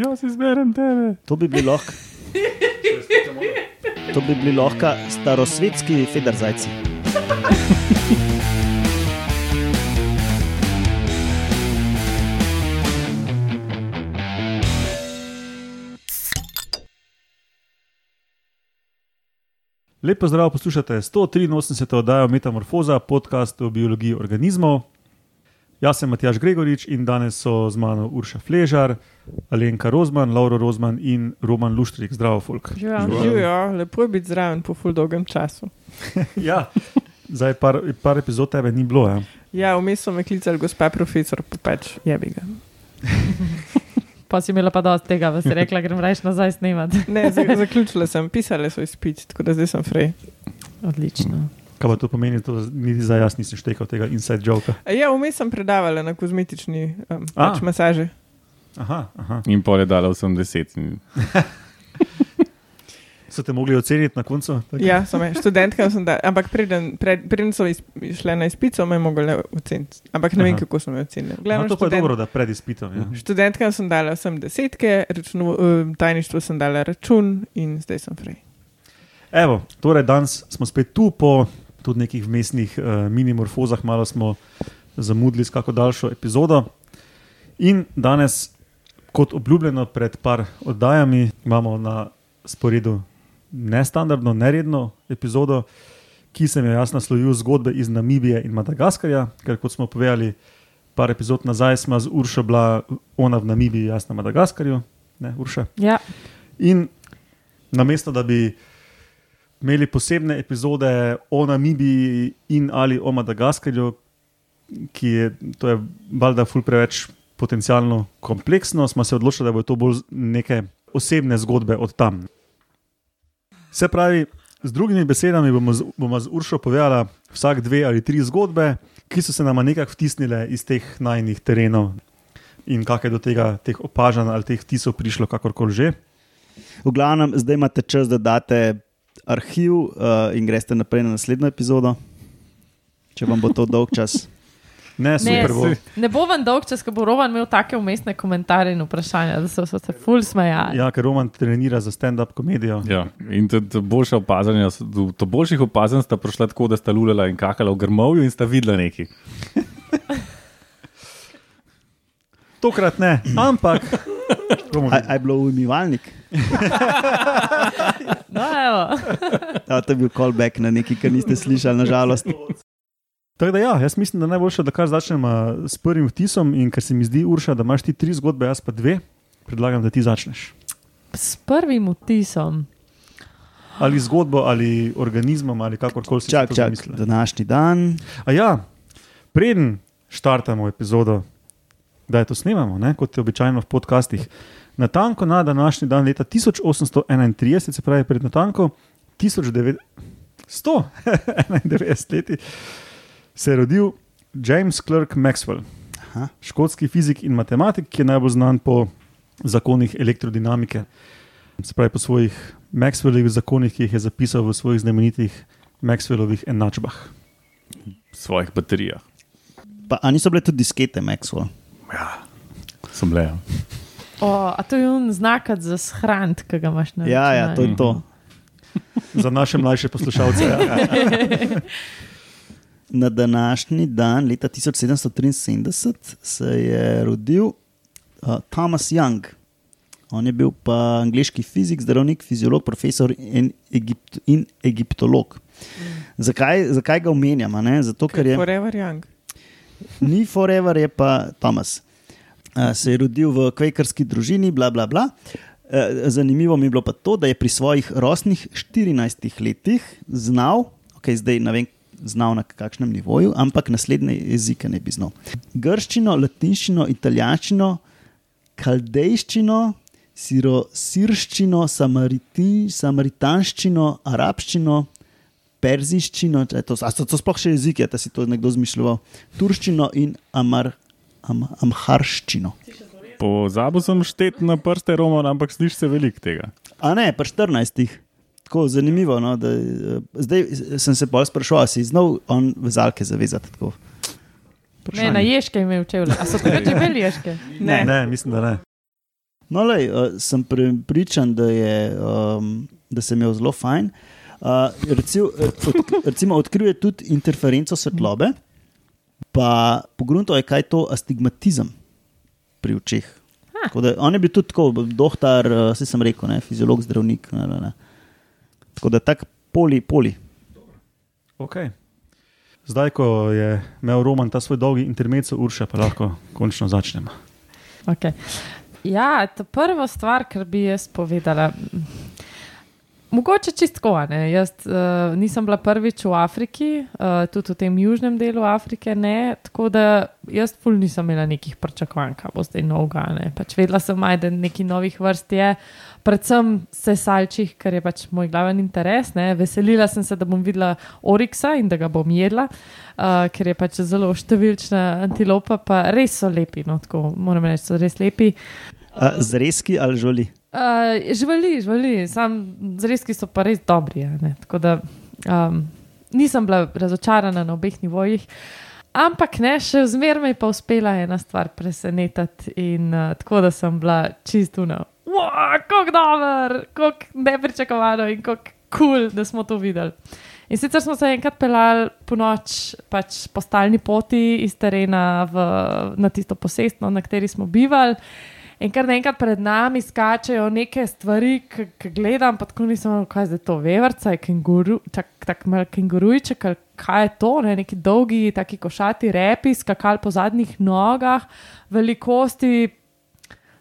Jaz izberem tebe. To bi bili lahko. To bi bili lahko starosvetski federzajci. Lepo zdrav, poslušate 183. oddajo Metamorfoza, podcast o biologiji organizmov. Jaz sem Matjaš Gregorič in danes so z mano Urša Fležar, Alenka Rozman, Lauro Rozman in Roman Luštrik. Zdravo, folk. Živijo, lepo je biti zraven po ful dolgem času. ja, zdaj par, par epizod tebe ni bilo. Ja, Ja, vmes so me klicali, gospa profesor, pa pač jebi ga. Pa si imela pa dosti tega, da si rekla, grem reči nazaj snemati. Ne, za- zaključila sem, pisala so izpit, tako da zdaj sem frej. Odlično. Kaj pa to pomeni, to niti za jaz nisem štekal tega inside joka. A Ja, vmes sem predavala na kozmetični um, pač masaži. Aha, aha. In pol je dala 80. In So te mogli oceniti na koncu? Tako? Ja, sem študentka sem da, ampak preden, pred, preden so izp, šle na izpit, so me mogli oceniti. Ampak ne vem, Aha. kako so me ocenili. No, Glavno, to pa je študent- dobro, da pred izpitom. Ja. Študentkam sem dala vsem desetke, računu, um, tajništvu sem dala račun in zdaj sem frej. Evo, torej danes smo spet tu po tudi nekih vmesnih uh, minimorfozah, malo smo zamudili s kako daljšo epizodo. In danes, kot obljubljeno pred par oddajami, imamo na sporedu nestandardno, neredno epizodo, ki sem jo jaz naslovil zgodbe iz Namibije in Madagaskarja, ker kot smo povedali, par epizod nazaj smo z Uršo bila ona v Namibiji, jaz na Madagaskarju, ne Urša. Ja, In namesto da bi imeli posebne epizode o Namibiji in ali o Madagaskarju, ki je, to je valjda ful preveč potencialno kompleksno, smo se odločili, da bo to bolj neke osebne zgodbe od tam. Se pravi, z drugimi besedami bomo z, bomo z Uršo povedala vsak dve ali tri zgodbe, ki so se nam nekako vtisnile iz teh najnih terenov in kako je do tega, teh opažanj ali teh vtisov prišlo, kakorkoli že. V glavnem, zdaj imate čas, da date arhiv uh, in greste naprej na naslednjo epizodo, če vam bo to dolg čas. Ne, ne, super bo. ne bo vam dolg čas, ko bo Roman imel take umestne komentarje in vprašanja, da so, so se ful smejali. Ja, ker Roman trenira za stand-up komedijo. ja. in tudi boljša opazanja, do, do boljših opazanj sta prišla tako, da sta lulala in kakala v grmovju in sta videla nekaj. Tokrat ne, ampak. bomo A, videli. a je bilo umivalnik? No, evo. Ja, to je bil callback na nekaj, kar niste slišali, nažalost. Tako da ja, jaz mislim, da je najboljše, da kar začnemo s prvim vtisom in ker se mi zdi, Urša, da imaš ti tri zgodbe, jaz pa dve, predlagam, da ti začneš. S prvim vtisom. Ali zgodbo, ali organizmom, ali kakorkoli si Čak, to čak, zamislil. današnji dan. A ja, preden štartamo epizodo, da je to snemamo, ne, kot je običajno v podcastih. Na tanko na današnji dan leta 1831, se pravi pred natanko 1991 leti, se je rodil James Clerk Maxwell, Aha. škotski fizik in matematik, ki je najbolj znan po zakonih elektrodinamike. Se pravi po svojih Maxwellovih zakonih, ki jih je zapisal v svojih znamenitih Maxwellovih enačbah. V svojih baterijah. Pa, niso bile tudi diskete, Maxwell? Sem le. ja. O, a to je un znak za shranit, ki ga imaš na Ja, ja, to je to. Za naše mlajše poslušalce. Ja. Na današnji dan, leta 1773, se je rodil uh, Thomas Young. On je bil pa angliški fizik, zdravnik, fiziolog, profesor in, Egipt, in egiptolog. Zakaj, zakaj ga omenjam? a ne? Zato, ker je Forever young. Ni Forever, je pa Thomas. Uh, se je rodil v kvekarski družini, bla, bla, bla. Uh, zanimivo mi je bilo pa to, da je pri svojih rosnih 14 letih znal, okay, zdaj ne vem, znal na kakšnem nivoju, ampak naslednje jezike ne bi znal. Grščino, latinščino, italijanščino, kaldejščino, sirščino, samaritanščino, arabščino, perziščino, to, a so to sploh še jezike, da si to nekdo zmišljoval, turščino in amar, am, amharščino. Po zabu sem štet na prste Roman, ampak slišiš se veliko tega. A ne, pa 14. Tako zanimivo. No, da, eh, zdaj sem se bolj sprašoval, si znal on vezalke zavezati. Tako. Ne, na ježke je imel čevlje. A so takrat že imeli ježke? Ne. Ne, mislim, da ne. No, lej, uh, sem prepričan, da, je, um, da sem imel zelo fajn. Uh, recimo, od, recimo, odkrije tudi interferenco svetlobe, pa pogrunto je, kaj je to astigmatizem pri očeh. Tako Da, on je bil tudi tako, dohtar, uh, se sem rekel, ne, fiziolog, zdravnik. Ne, ne, ne. Tako da tak poli, poli. Okay. Zdaj, ko je imel Roman ta svoj dolgi intermezzo, Urša, pa lahko končno začnemo. Okay. Ja, to prvo stvar, kar bi jaz povedala. Mogoče čistko. Ne? Jaz uh, nisem bila prvič v Afriki, uh, tudi v tem južnem delu Afrike, ne? tako da jaz ful nisem imela nekih pričakovanj, kaj bo zdaj novega. Pač vedela sem, aj, da nekaj novih vrst je, predvsem sesalčih, ker je pač moj glaven interes. Ne? Veselila sem se, da bom videla oriksa in da ga bom jedla, uh, ker je pač zelo številčna antilopa, pa res so lepi. No? Tako, moram reči, so res lepi. Uh, zrezki ali žoli? Uh, živali, živali, sam zrezki so pa res dobri. da um, nisem bila razočarana na obeh nivojih. Ampak ne, še mi je pa uspela ena stvar presenetiti, in uh, tako da sem bila čistuna. Kako dober, kako nepričakovano in kako kul, cool, da smo to videli. In sicer smo se enkrat pelali po noč pač po stalni poti iz terena v, na tisto posestno, na kateri smo bivali. In kar naenkrat pred nami skačejo neke stvari, ki gledam, pa tako nisem kaj zdaj to, vevrca, kenguru, tako tak mal kengurujček, kaj je to, ne? neki dolgi, taki košati repi, skakali po zadnjih nogah, velikosti.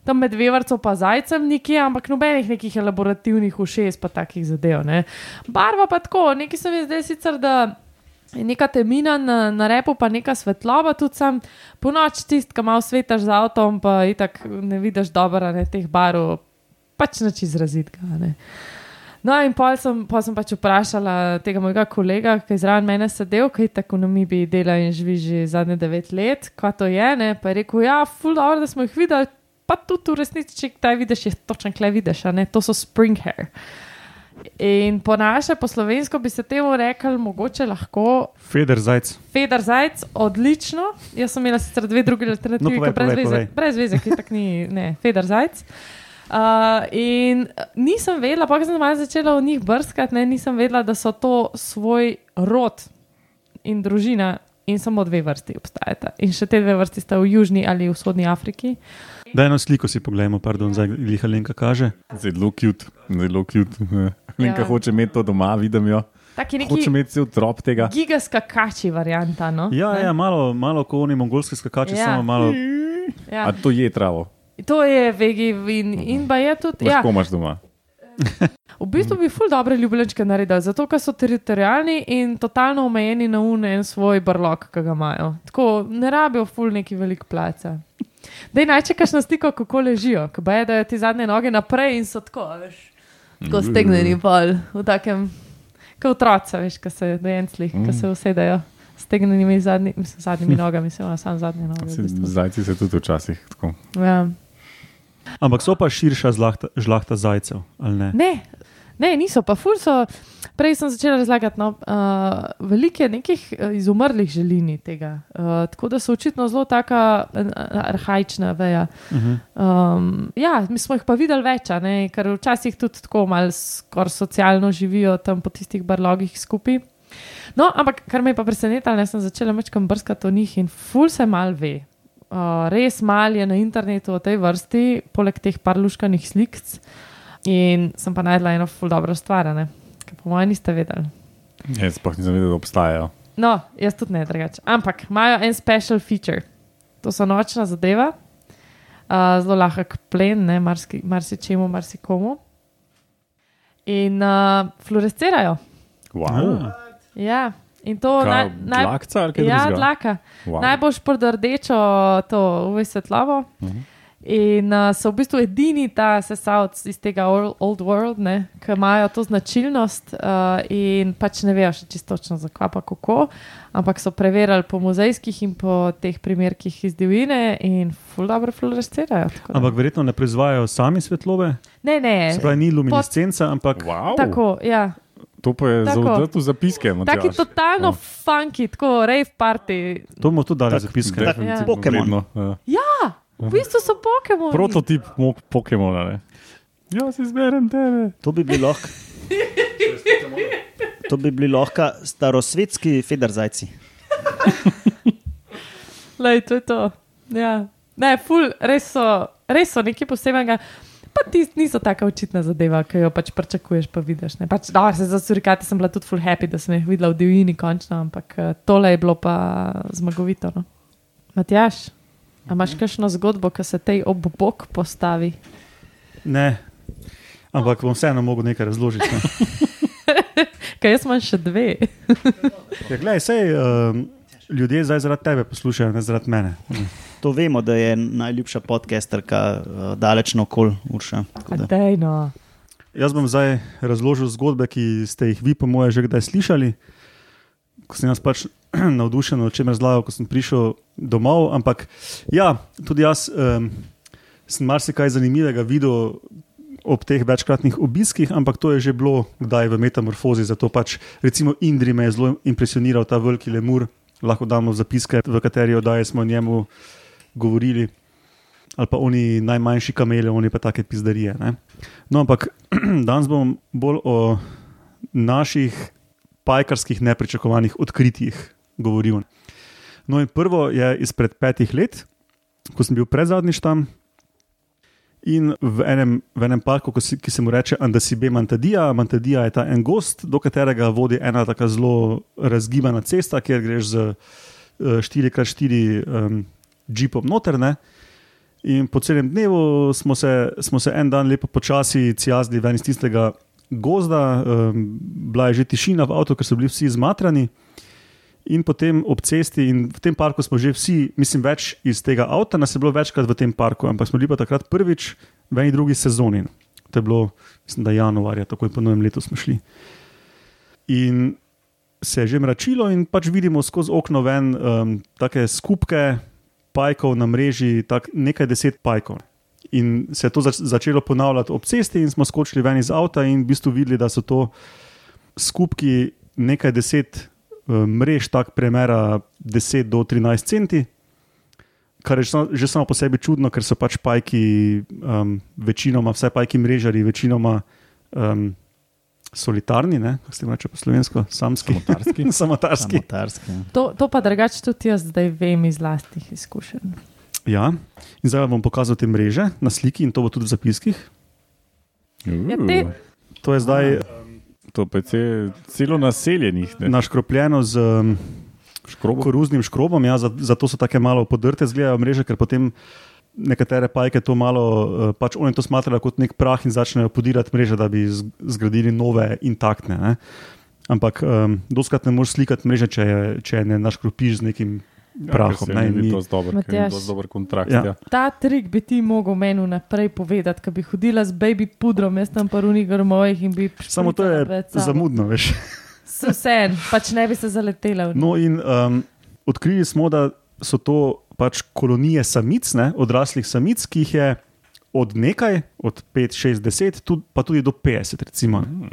Tam med vevrcem pa zajcem nekje, ampak nobenih nekih elaborativnih ušes, pa takih zadev. Ne. Barva pa tako, nekaj se mi zdaj sicer, da neka temina na, na repu, pa neka svetloba, tudi sam po noč tisti, ki malo svetaš z avtom, pa itak ne vidiš dobro, ne teh barov, pač neč izraziti ga. Ne. No, in pol sem, pol sem pač vprašala tega mojega kolega, ki je zraven mene sedel, ki je tako na mi bi delal in živi že zadnje devet let, kaj to je. Ne? Pa je rekel, ja, ful dobro, da smo jih videli, pa tudi v resnici, če kdaj vidiš, je točno kle vidiš, a ne, to so spring hair. In po naše, po slovensko bi se temu rekli, mogoče lahko Feder zajc. Feder Zajc, odlično. Jaz sem imela sicer dve druge alternative, No, povej, brez, povej, veze, povej. brez veze, ki tak ni, ne, Feder Zajc. Uh, in nisem vedela, pa sem malo začela v njih brskati, ne, nisem vedela, da so to svoj rod in družina, in samo dve vrsti obstajata. In še te dve vrsti sta v Južni ali vzhodni Afriki. Da eno sliko si pogledamo, pardon, zdaj Liha Lenka kaže. Zelo kjut, zelo kjut. Linka Ja. hoče imeti to doma, vidim jo. Taki Hoče neki imeti cel trop tega. gigaskakači varianta. No? Ja, Ne? ja malo, malo kot oni mongolski skakači, Ja. samo malo. ja. A to je travo, To je vegi in, in pa je tudi. Ja, lahko imaš doma. V bistvu bi ful dobre ljubljenčke naredili, zato ker so teritorijalni in totalno omejeni na une en svoj brlog, ki ga imajo. Tako ne rabijo ful neki velik placa. Dej najčekaš na stiko, kako ležijo, ko je, da je ti zadnje noge naprej in so tako, veš, tako stegneni pol, v takem, kot otroci, veš, ki se dojencli, ki se usedejo. Stegnenimi zadnji, mislim, zadnjimi nogami, samo sam zadnje noge. v Se- bistvu. Zajci se tudi včasih tako. Ja. Ampak so pa širša zlahta, žlahta zajcev, ali ne? Ne, ne, niso pa ful so. Prej sem začela razlagati, no, uh, veliko je nekih uh, izumrlih želini tega. Uh, tako da so očitno zelo taka arhajična veja. Uh -huh. Um, ja, mi smo jih pa videli več, ne, ker včasih tudi tako malo skoraj socialno živijo tam po tistih barlogih skupaj. No, ampak kar me je pa presenetilo, da sem začela večkrat brskati o njih in ful se mal ve. Uh, res mal je na internetu o tej vrsti, poleg teh par luškanih slik. In sem pa najdla eno ful dobro stvar, ne? Ki po mojem niste vedeli. Jaz sploh nisem vedel, da obstajajo. No, jaz tudi ne drugače. Ampak imajo en special feature. To so nočna zadeva, uh, zelo lahek plen, ne, marsi, marsičemu, marsikomu. In uh, fluorescirajo. Wow. Ja, in to naj, naj, Dlakca ali kaj ja, drugega? dlaka. Wow. Najbolj šprdo rdečo, to UV svetlobo. Mhm. In uh, so v bistvu edini ta sesalc iz tega old, world, ne, ki imajo to značilnost uh, in pač ne vejo še čisto točno zakaj pa kako, ampak so preverjali po muzejskih in po teh primerkih iz divjine in ful dobro fluorescirajo. tako. Ampak verjetno ne proizvajajo sami svetlobe. Ne, ne. Se pravi, ni luminescenca, ampak Wow. Tako, ja. To pa je Tako. zelo v zapiske. Taki Matjaž. totalno Ja. funky, tako rave party. to bomo tudi dali Tak, zapiske. definitivno Ja. Pokemon. vredno, ja. V bistvu so Pokemoni. Prototip mo- Pokemona. Ne? Jaz izberem tebe. To bi bili lahko. To bi bili lahko starosvetski federzajci. Lej, to je to. Ja. Ne, ful, res so, res so nekaj posebnega. Pa ti niso tako očitna zadeva, ki jo pač pričakuješ, pa vidiš. Ne. Pač, da, se za surikate sem bila tudi full happy, da sem jih videla v divjini končno, ampak eh, tole je bilo pa zmagovito. No. Matjaš, a imaš kakšno zgodbo, ki se tej ob bok postavi? Ne, ampak bom vseeno mogel nekaj razložiti. Ne. Kaj jaz imam še dve. Ja, glej, sej, um, ljudje zdaj zaradi tebe poslušajo, ne zaradi mene. To vemo, da je najljubša podcasterka uh, daleč naokol, Urša. tako da. Dejno. Jaz bom zdaj razložil zgodbe, ki ste jih vi, po moje, že kdaj slišali. Ko sem jaz pač navdušen, o čem razlagam, ko sem prišel domov. Ampak ja, tudi jaz um, sem marsikaj zanimivega videl ob teh večkratnih obiskih, ampak to je že bilo kdaj v metamorfozi. Zato pač recimo Indri me je zelo impresioniral ta veliki lemur, lahko damo zapiske, v kateri oddaji smo o njemu govorili. Ali pa oni najmanjši kamele, oni pa take pizdarije. Ne? No, ampak danes bom bolj o naših pajkarskih nepričakovanih odkritjih govoril. No, in prvo je izpred petih let, ko sem bil predzadnjič tam in v enem, v enem parku, si, ki se mu reče Andasibe Mantadija. Mantadija je ta en gost, do katerega vodi ena tako zelo razgibana cesta, kjer greš z eh, 4x4 um, jeepom noter. Ne? In po celem dnevu smo se, smo se en dan lepo počasi cijazdili ven iz tistega gozda, bila je že tišina v avtu, ker so bili vsi zmatrani. In potem ob cesti, in v tem parku smo že vsi, mislim, več iz tega avta, nas je bilo večkrat v tem parku, ampak smo bili pa takrat prvič v eni drugi sezoni. To je bilo, mislim, da januarja, takoj po novem letu smo šli. In se je že mračilo, in pač vidimo skozi okno ven um, take skupke pajkov na mreži, tak nekaj deset pajkov. In se je to zač začelo ponavljati ob cesti, in smo skočili ven iz avta in v bistvu videli, da so to skupki nekaj deset uh, mrež, tak premera 10 do 13 centi. Kar je že samo- po sebi čudno, ker so pač pajki, um, večinoma, vse pajki mrežari, večinoma um, solitarni, ne? kako se jim reče po slovensko, samski. Samotarski. Samotarski. Samotarski. ja. To, to pa drugače tudi jaz zdaj vem iz lastnih izkušenj. Ja, in zdaj vam bom pokazal te mreže na sliki, in to bo tudi v zapiskih. Ja, te- To je zdaj To je ce- celo naseljenih, ne? naškropljeno z um, škrobo. koruznim škrobom, ja, za- zato so tako malo podrte, zgledajo mreže, ker potem nekatere pajke to malo, uh, pač oni to smatrajo kot nek prah in začnejo podirati mreže, da bi zgradili nove intaktne. Ne. Ampak um, doskrat ne moreš slikati mreže, če, je, če je ne naškropiš z nekim prahom. Ja, ni- to dober, ker Matjaž. dosti dober kontrakt. Ja. Ja. Ta trik bi ti mogel meni naprej povedati, ko bi hodila z baby pudrom, jaz tam pa runih grmovih in bi Samo to je sabo. zamudno, veš. Vse, pač ne bi se zaletela. No, in um, odkrili smo, da so to pač kolonije samic, ne, odraslih samic, ki jih je od nekaj, od 5, 6, 10, tudi, pa tudi do 50. Recimo. ne.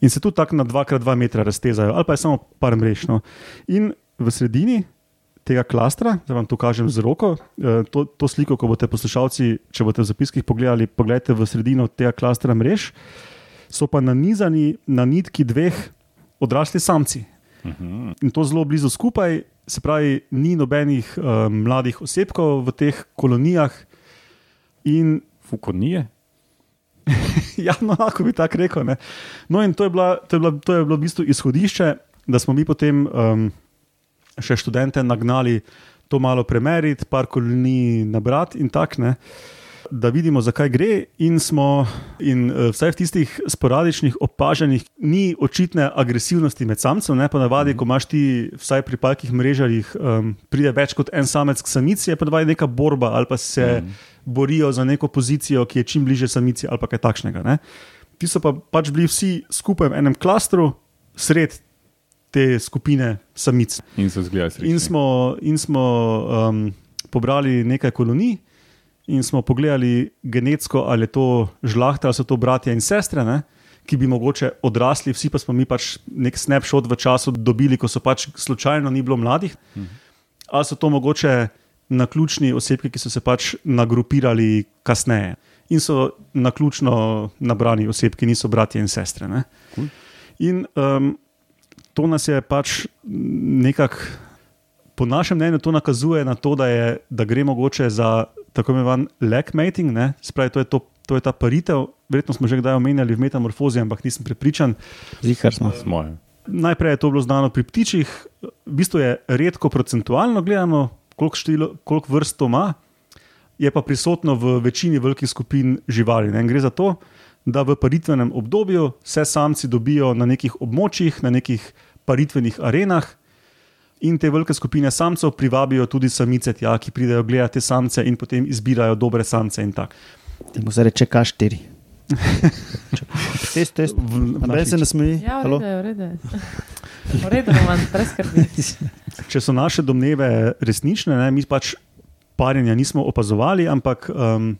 In se tudi tako na 2x2 metra raztezajo, ali pa je samo par mrež. No. In v sredini tega klastra, da vam to kažem z roko, eh, to, to sliko, ko boste poslušalci, če boste v zapiskih pogledali, pogledajte v sredino tega klastra mrež, so pa nanizani na nitki dveh odrasli samci. In to zelo blizu skupaj, se pravi, ni nobenih um, mladih osebkov v teh kolonijah. In Fukonije. ja, no, lahko bi tako rekel. Ne. No, in to je, bila, to, je bila, to je bilo v bistvu izhodišče, da smo mi potem um, še študente nagnali to malo premeriti, par kolonij nabrati in tako ne. Da vidimo, zakaj gre, in smo, in uh, vsaj v tistih sporadičnih opažanjih, ni očitne agresivnosti med samcem. Ne? Ponavadi, ko imaš ti, vsaj pri palkih mrežarjih, um, pride več kot en samec k samici, je ponavadi neka borba ali pa se mm. borijo za neko pozicijo, ki je čim bliže samici ali pa kaj takšnega. Ne? Ti so pa pač bili vsi skupaj v enem klastru, sred te skupine samic. In so zgledali srečni. In smo, in smo um, pobrali nekaj kolonij in smo pogledali genetsko, ali je to žlahta, ali so to bratje in sestre, ne? ki bi mogoče odrasli, vsi pa smo mi pač nek snapshot v času dobili, ko so pač slučajno ni bilo mladih. Ali so to mogoče naključni osebki, ki so se pač nagrupirali kasneje. In so naključno nabrani osebki, niso bratje in sestre. Ne? In um, to nas je pač nekako, po našem mnenju, to nakazuje na to, da, je, da gre mogoče za tako imenovan leg mating, ne? spravi, to je, to, to je ta paritev. Verjetno smo že kdaj omenjali v metamorfozi, ampak nisem prepričan. Zihar smo. Ja. Najprej je to bilo znano pri ptičih, v bistvu je redko procentualno gledano, koliko, število, koliko vrst to ima, je pa prisotno v večini velikih skupin živali. Ne? In gre za to, da v paritvenem obdobju se samci dobijo na nekih območjih, na nekih paritvenih arenah. In te velike skupine samcev privabijo tudi samice, tja, ki pridejo gledati te samce in potem izbirajo dobre samce. in tako. Temu se reče K4. Test, test. Se. Ja, v v je. V redu, roman, brez skrbi. Če so naše domneve resnične, ne, mi pač parjenja nismo opazovali, ampak um,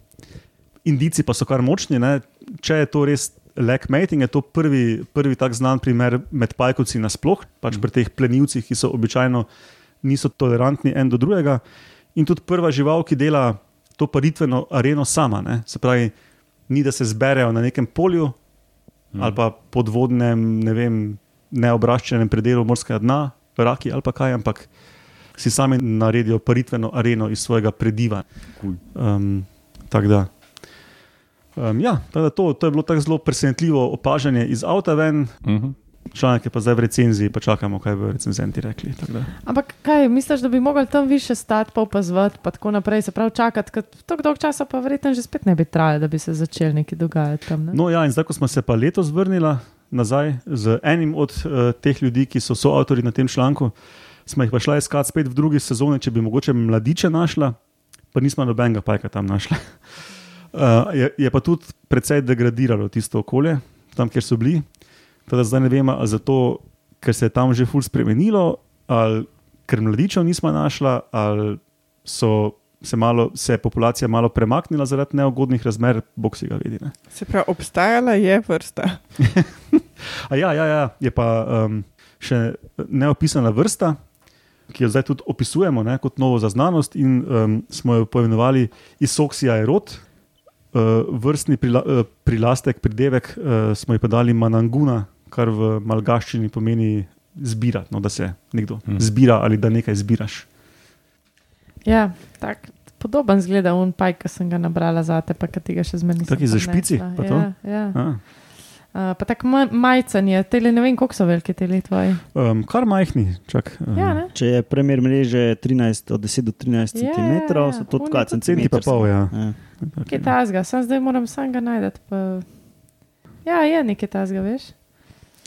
indici pa so kar močni. Ne. Če je to res leg mating, je to prvi, prvi tak znan primer med pajkovci nasploh, pač pri teh plenilcih, ki so običajno niso tolerantni en do drugega. In tudi prva žival, ki dela to paritveno areno sama. Ne. Se pravi, ni da se zberejo na nekem polju hmm. ali pa podvodnem, ne vem, neobraščenem predelu morskega dna, raki ali pa kaj, ampak si sami naredijo paritveno areno iz svojega prediva. Cool. Um, tako da. Um, ja, tako da to, to je bilo tako zelo presenetljivo opažanje iz avta ven, Uh -huh. članek je pa zdaj v recenziji, pa čakamo, kaj bodo recenzenti rekli. Ampak kaj, misliš, da bi mogli tam više stati, pa opazovati, pa tako naprej, se pravi čakati, ker tako dolgo časa pa verjetno že spet ne bi trajalo, da bi se začeli nekaj dogajati tam. Ne? No, ja, in zdaj, ko smo se pa letos vrnili nazaj z enim od uh, teh ljudi, ki so soavtori na tem članku, smo jih pa šla iskati spet v drugi sezoni, če bi mogoče mladiče našla, pa nismo nobenega pajka tam našla. Uh, je, je pa tudi precej degradiralo tisto okolje, tam, kjer so bili. Teda zdaj ne vemo, ali zato, ker se je tam že ful spremenilo, ali ker mladičev nismo našla, ali so se, malo, se je populacija malo premaknila zaradi neugodnih razmer, bog si ga vidi. Ne. Se pravi, obstajala je vrsta. Ja, ja, ja, je pa um, še neopisana vrsta, ki jo zdaj tudi opisujemo ne, kot novo za znanost, in um, smo jo poimenovali Isoxia erot. Uh, vrstni prila, uh, prilastek, pridevek uh, smo ji pa dali mananguna, kar v malgaščini pomeni zbirati, no, da se nekdo Mhm. zbira ali da nekaj zbiraš. Ja, tak, podoben zgleda un paj, ki sem ga nabrala za te, pa ki tega še nisem. Taki za špici, pa to? Ja, ja. A, Uh, pa tako ma majcen je, tele ne vem, koliko so veliki teli tvoji. um, kar majhni, čak. Um, Ja, ne? Če je premjer mreže 13, od 10 do 13 Ja, cm, so to oni tako tudi- Centi pa pol, ja. Ja. Kaj tasga, sam zdaj moram sam ga najti. Pa... Ja, je nekaj tasga, veš.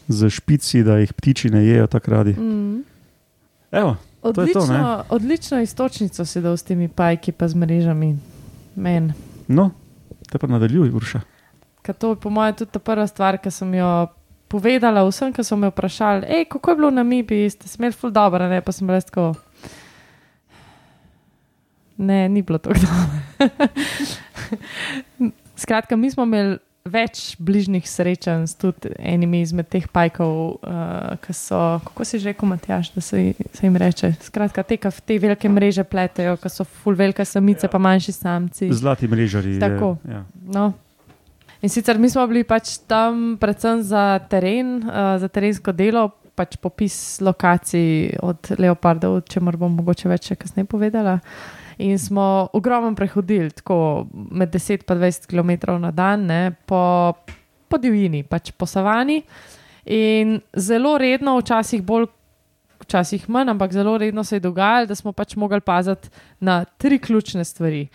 Z špici, da jih ptiči ne jejo tako radi. Mm. Evo, To je to, Odlično, ne? odlično istočnico si dal s temi pajki, pa z mrežami. Men. no, te pa nadaljuj, Urša. Ker to je po mojem tudi ta prva stvar, ki sem jo povedala vsem, ki so me vprašali, Ej, kako je bilo na Mibi, ste smeli ful dobro, ne pa sem res tako. Ne, ni bilo tako dobro. Skratka, mi smo imeli več bližnjih srečanj s tudi enimi izmed teh pajkov, uh, ki so, kako si že rekel, Matjaš, da se, se jim reče. Skratka, te, v te velike mreže pletejo, ki so ful velike samice, ja. pa manjši samci. Zlati mrežari. je- Tako. Ja. No. In sicer mi smo bili pač tam predvsem za teren, uh, za terensko delo, pač popis lokacij od leopardov, če moram mogoče več kasneje povedala. In smo ogromno prehodili, tako med 10 in 20 km na dan, ne, po, po divjini, pač po savani. In zelo redno, včasih bolj, včasih manj, ampak zelo redno se je dogajalo, da smo pač mogli paziti na tri ključne stvari.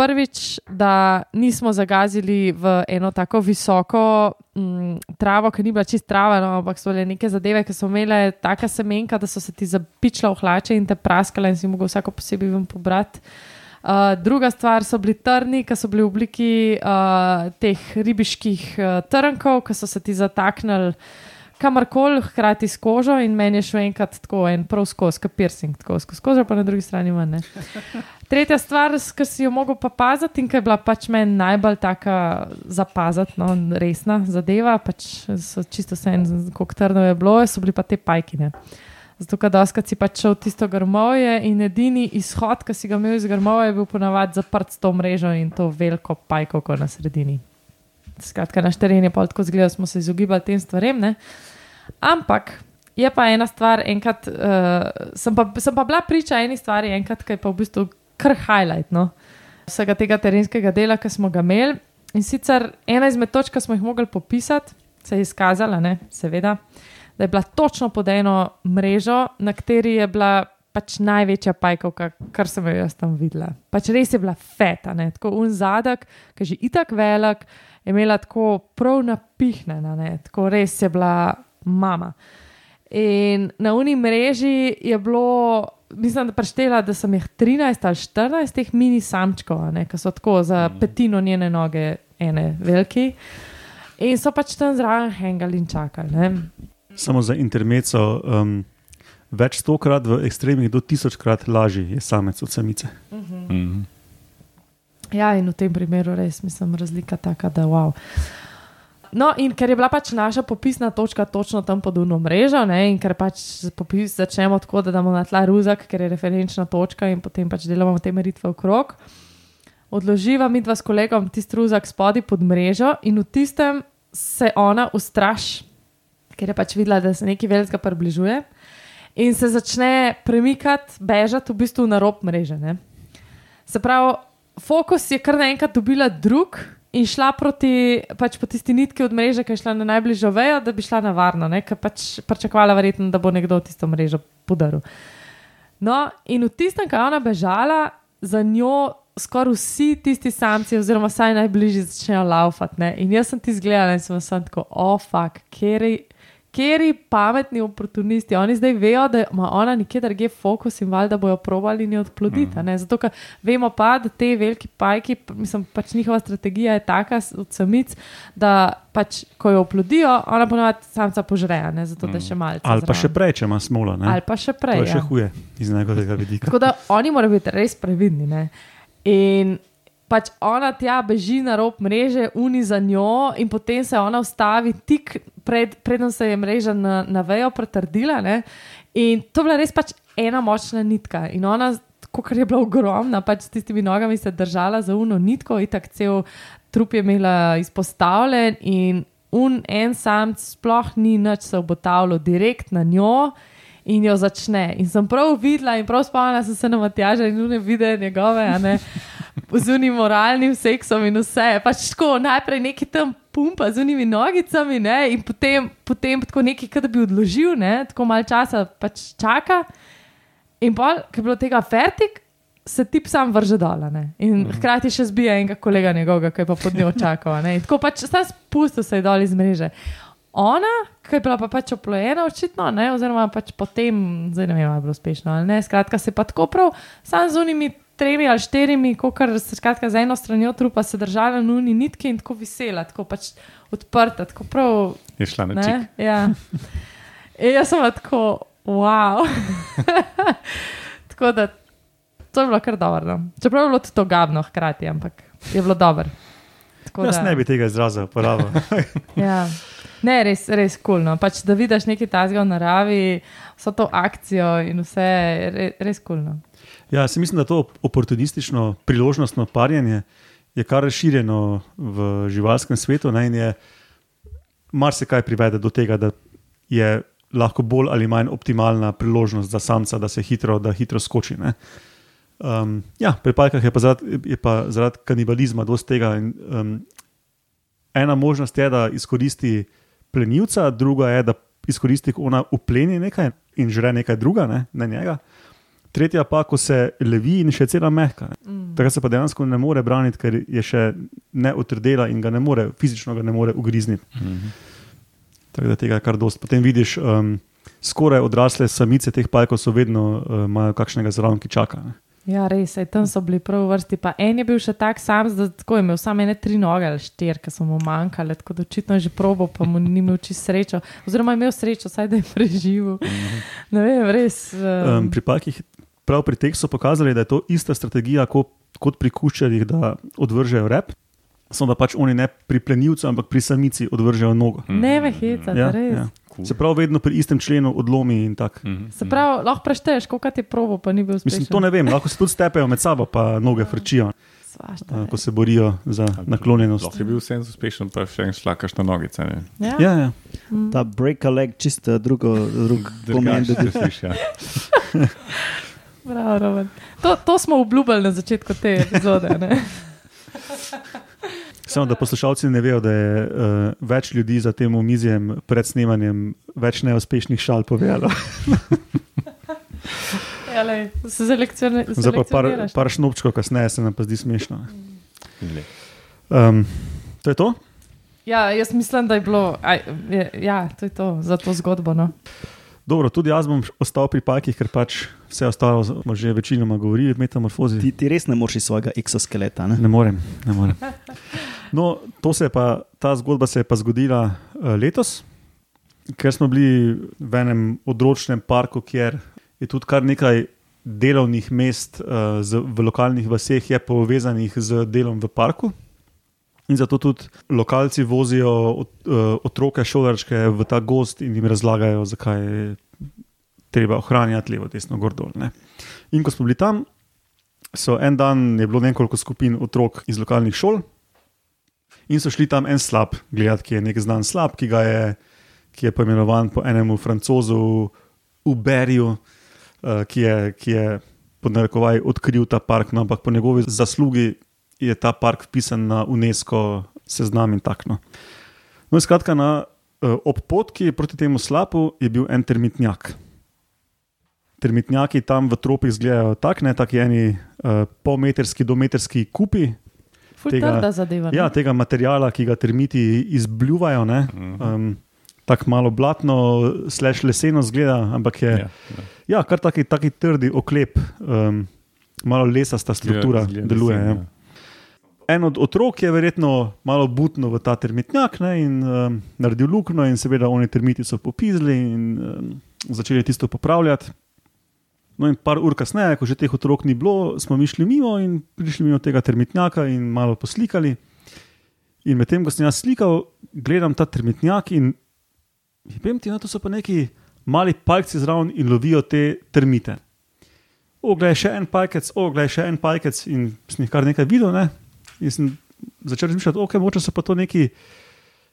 Prvič, da nismo zagazili v eno tako visoko m, travo, ki ni bila čist trava, no, ampak so bile neke zadeve, ki so imele taka semenka, da so se ti zapičila v hlače in te praskale in si mogel vsako posebej ven pobrati. Uh, druga stvar so bili trni, ki so bili v obliki uh, teh ribiških uh, trnkov, ki so se ti zataknili kamorkoli, hkrati s kožo, in meni je šlo enkrat tako, en prav skozi, kot piercing, tako skozi kožo, pa na drugi strani manj. Tretja stvar, ki si jo mogel pa paziti in ki je bila pač meni najbolj taka zapaziti, no, resna zadeva, pač so čisto vse en, koliko trdno je bilo, so bili pa te pajkine. Zato, ker doskrat si pač šel tisto grmovje in edini izhod, ki si ga imel iz grmovja, je bil ponavadi zaprt s to mrežo in to veliko pajko na sredini. Skratka, naš teren je pa tako zgledal, smo se izogibali tem stvarem. Ne? Ampak je pa ena stvar, enkrat, uh, sem, pa, sem pa bila priča eni stvari, enkrat, ki je pa v bistvu kar highlight no? vsega tega terenskega dela, ki smo ga imeli. In sicer ena izmed točk, ki smo jih mogli popisati, se je izkazala, ne, seveda, da je bila točno pod eno mrežo, na kateri je bila pač največja pajkovka, kar sem jo jaz tam videla. Pač res je bila feta, ne, tako un zadek, ki je že itak velik, je imela tako prav napihnjena, tako res je bila mama. In na uni mreži je bilo, mislim, da preštela, da sem jih 13 ali 14 teh mini samčkov, a ne, ki so tako za petino njene noge, ene veliki. In so pač tam zraven hengali in čakali. Ne. Samo za intermeco, um, več stokrat v ekstremih do tisočkrat lažji je samec od samice. Mhm. Ja, in v tem primeru res mislim, razlika taka, da wow. No, in ker je bila pač naša popisna točka točno tam pod uno mrežo, ne, in ker pač popis začnemo tako, da damo na tla ruzak, ker je referenčna točka in potem pač delamo te meritve okrog. Odloživa mi dva s kolegom tisti ruzak spodaj pod mrežo in v tistem se ona ustraši, ker je pač videla, da se nekaj velikega približuje in se začne premikati, bežati v bistvu na rob mreže. Ne. Se pravi, fokus je kar naenkrat dobila drug in šla proti pač po tisti nitki od mreže, ki je šla na najbližjo vejo, da bi šla na varno, ker pač pričakovala verjetno, da bo nekdo tisto mrežo podaril. No, in v tistem, ko je ona bežala, za njo skoraj vsi tisti samci, oziroma vsaj najbližji, začnejo laufati. In jaz sem ti zgledala in sem samo tako, ofak, oh, kjer. Kjeri pametni oportunisti, oni zdaj vejo, da ima ona nekje drugje fokus in valjda bojo probali njo odploditi. Mm. Zato, ker vemo pa, da te veliki pajki, mislim, pač njihova strategija je taka od samic, da pač, ko jo oplodijo, ona ponovadi samca požreja, ne? zato da še malce. Ali pa zraven. še prej, če ima smola. Ne? Ali pa še prej. to je še ja. huje iz njegovega vidika. Tako da oni morajo biti res previdni. Ne? In pač ona tja beži na rob mreže, uni za njo, in potem se ona ustavi tik pred, preden se je mreža na, na vejo pretrdila. Ne? In to je bila res pač ena močna nitka. In ona, kot je bila ogromna, pač s tistimi nogami se držala za uno nitko, in tako cel trup je imela izpostavljen. In un en sam sploh ni nič se obotavljal direkt na njo. In jo začne. In sem prav videla, in prav spomnila sem se na Matjaža in ne videla njegove, a ne z unim moralnim seksom in vse. Pač tako najprej neki tam pumpa z unimi nogicami, ne, in potem, potem tako neki, da bi odložil, ne, tako malo časa pač čaka. In pa, ki je bilo tega fertik, se tip sam vrže dol. In hkrati še zbija enega kolega njegovega, ki je pa pod njo čakal. tako pač spustil se je dol iz mreže. Ona, ki je bila pa pač oplojena, očitno, ne, oziroma pač potem, zdaj ne vem, ali je bilo uspešno ali ne, skratka se pa tako prav, sam z unimi tremi ali štirimi, kot se skratka za eno stranjo trupa se držala na uni nitki in tako visela, tako pač odprta, tako prav. Je šla na Ne, čik. ja. In jaz sem tako, wow. tako da to je bilo kar dobro. No. Čeprav je bilo to gabno hkrati, ampak je bilo dobro. Jaz da- ne bi tega izraza uporabil. Ja. Ne, res, res kul. Cool, no. pač, da vidiš nekaj tazga v naravi, vso to akcijo in vse, re, res kul. Cool, no. Ja, se mislim, da to oportunistično, priložnostno parjenje je kar razširjeno v živalskem svetu ne, in je marsikaj privede do tega, da je lahko bolj ali manj optimalna priložnost za samca, da se hitro, da hitro skoči. Ne. Um, ja, pri pajkah je pa zaradi, zaradi kanibalizma dosti tega. In, um, ena možnost je, da izkoristi plenilca, druga je, da izkoristi, ko ona upleni nekaj in žre nekaj druga, ne, ne njega. Tretja pa, ko se levi in še cela mehka. Mm. Takrat se pa dejansko ne more braniti, ker je še neotrdela in ga ne more, fizično ga ne more ugrizniti. Mm -hmm. Tako da tega je kar dost. Potem vidiš, um, skoraj odrasle samice teh pajkov so vedno uh, imajo kakšnega zraven, ki čaka. Ne. Ja, res, saj tam so bili prav v vrsti. Pa en je bil še tak sam, da tako je imel samo ene tri noge ali štiri, ki so mu manjkale, tako da očitno je že probo, pa mu ni imel čisto srečo. Oziroma imel srečo, saj da je preživel. Ne vem, res. Um, Um, pri pajkih, prav pri teh so pokazali, da je to ista strategija kot, kot pri kuščarjih, da odvržejo rep. Samo da pač oni ne pri plenilcu, ampak pri samici odvržejo nogo. ne me heca, Ja, res. ja. Ja. Se pravi, vedno pri istem členu odlomi in tako. Mhm. Se pravi, lahko prešteješ, koliko ti je provo, pa ni bil uspešen. Mislim, to ne vem, lahko se tudi stepejo med sabo, pa noge frčijo, Svašta, a, ne. ko se borijo za naklonjenost. Lahko je bil vsem uspešen, pa še en šlakaš na nogice. ne. Ja. Ja, ja. Ta break a leg, čisto drugo, drug pomen. Drugače dobi. se sliši, ja. Bravo, to, to smo obljubili na začetku te epizode. Samo da poslušalci ne vejo, da je uh, več ljudi za tem omizjem pred snemanjem več neuspešnih šal povedalo. Ja, lej, se selekcione- Zdaj pa par, par šnopčkov kasneje se nam pa zdi smešno. Um, to je to? Ja, jaz mislim, da je bilo. Aj, je, ja, to je to za to zgodbo. No. Dobro, tudi jaz bom ostal pri pajkih, ker pač vse ostalo smo že večinoma govorili, metamorfozi. Ti, ti res ne moreš iz svojega eksoskeleta. Ne? Ne morem, ne morem. No, to se je pa, ta zgodba se je pa zgodila uh, letos, ker smo bili v enem odročnem parku, kjer je tudi kar nekaj delovnih mest uh, z, v lokalnih vaseh je povezanih z delom v parku. In zato tudi lokalci vozijo ot, uh, otroke, šolarčke v ta gost in jim razlagajo, zakaj je treba ohranjati levo, desno, gor dol. Ne. In ko smo bili tam, so en dan je bilo nekoliko skupin otrok iz lokalnih šol in so šli tam en slab, gledati, ki je nek znan slab, ki, je, ki je poimenovan po enemu francozu Uberju, uh, ki je, ki je pod narekovaj odkril ta park, no, ampak po njegovi zaslugi je ta park vpisan na UNESCO seznam in tako. No. In skratka, na, uh, ob potki proti temu slapu je bil en termitnjak. Termitnjaki tam v tropih izgledajo tako, ne tako eni uh, polmetrski do metrski kupi, Ful Tega- zadeva. ne? ja, tega materiala, ki ga termiti izbljuvajo. ne, Um, tako malo blatno, slash leseno zgleda, ampak je Ja, ja, ja. ja, kar taki, taki trdi oklep, um, malo lesasta struktura zgleda deluje. se, Ja. En od otrok je verjetno malo butno v ta termitnjak ne, in um, naredil luknjo, in seveda oni termiti so popizli in um, začeli tisto popravljati. No, in par ur kasneje, ko že teh otrok ni bilo, smo mi šli mimo in prišli mimo tega termitnjaka in malo poslikali. In medtem, ko sem jaz slikal, gledam ta termitnjak in vem ti, da to so pa neki mali pajci zraven in lovijo te termite. Oglej, še en pajkec, oglej, še en pajkec in sem jih kar nekaj videl. Ne? In sem začel razmišljati, ok, moče so pa to neki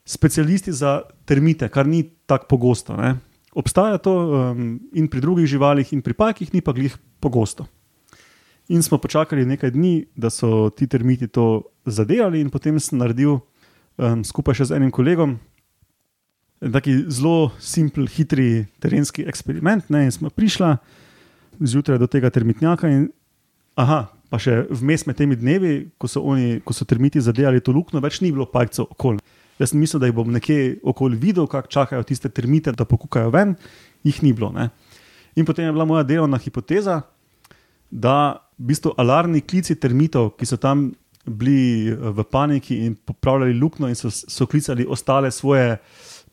specialisti za termite, kar ni tako pogosto. Ne? Obstaja to um, in pri drugih živalih, in pri pajkih, ni pa glih pogosto. In smo počakali nekaj dni, da so ti termiti to zadevali, in potem sem naredil um, skupaj še z enim kolegom en taki zelo simpel, hitri terenski eksperiment. Ne, in smo prišli zjutraj do tega termitnjaka, in aha, pa še vmes med temi dnevi, ko so, oni, ko so termiti zadevali to luknjo, več ni bilo pajkcev okoli. Jaz sem mislil, da jih bom nekje okoli videl, kako čakajo tiste termite, da pokukajo ven, jih ni bilo. Ne. In potem je bila moja delovna hipoteza, da v bistvu alarmni klici termitov, ki so tam bili eh, v paniki in popravljali luknjo, in so, so klicali ostale svoje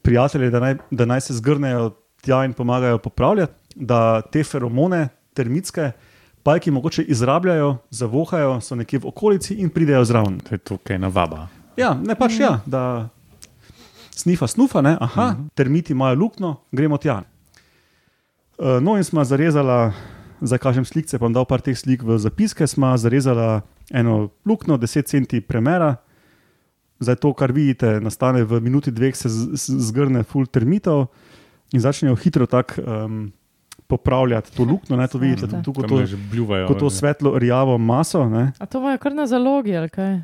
prijatelje, da naj, da naj se zgrnejo tja in pomagajo popravljati, da te feromone, termitske, pajki mogoče izrabljajo, zavohajo, so nekje v okolici in pridejo zraven. To je tukaj navaba. Ja, ne pač ja, da snifa, snufa, ne? aha, uh -huh. termiti imajo luknjo, gremo tja. Uh, no, in smo zarezali, zdaj kažem slike, pa dal par teh slik v zapiske, smo zarezali eno luknjo, 10 cm premera. Zdaj to, kar vidite, nastane v minuti dveh, se zgrne full termitov in začnejo hitro tako um, popravljati to luknjo. Ne, to vidite, Svašta. tu kot to, bljuvajo. kot to svetlo rjavo maso. Ne. A to imajo kar na zalogi, ali kaj?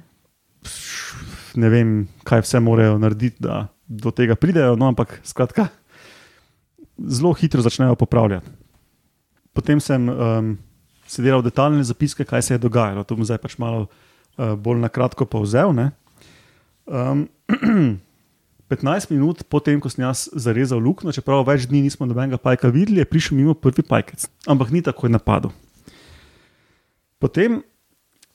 ne vem, kaj vse morajo narediti, da do tega pridejo, no, ampak skratka, zelo hitro začnejo popravljati. Potem sem um, se delal detaljne zapiske, kaj se je dogajalo. To bom zdaj pač malo uh, bolj na kratko povzel. Um, 15 minut potem, ko sem jaz zarezal luknjo, čeprav več dni nismo nobenega pajka videli, je prišel mimo prvi pajkec, ampak ni takoj napadel. Potem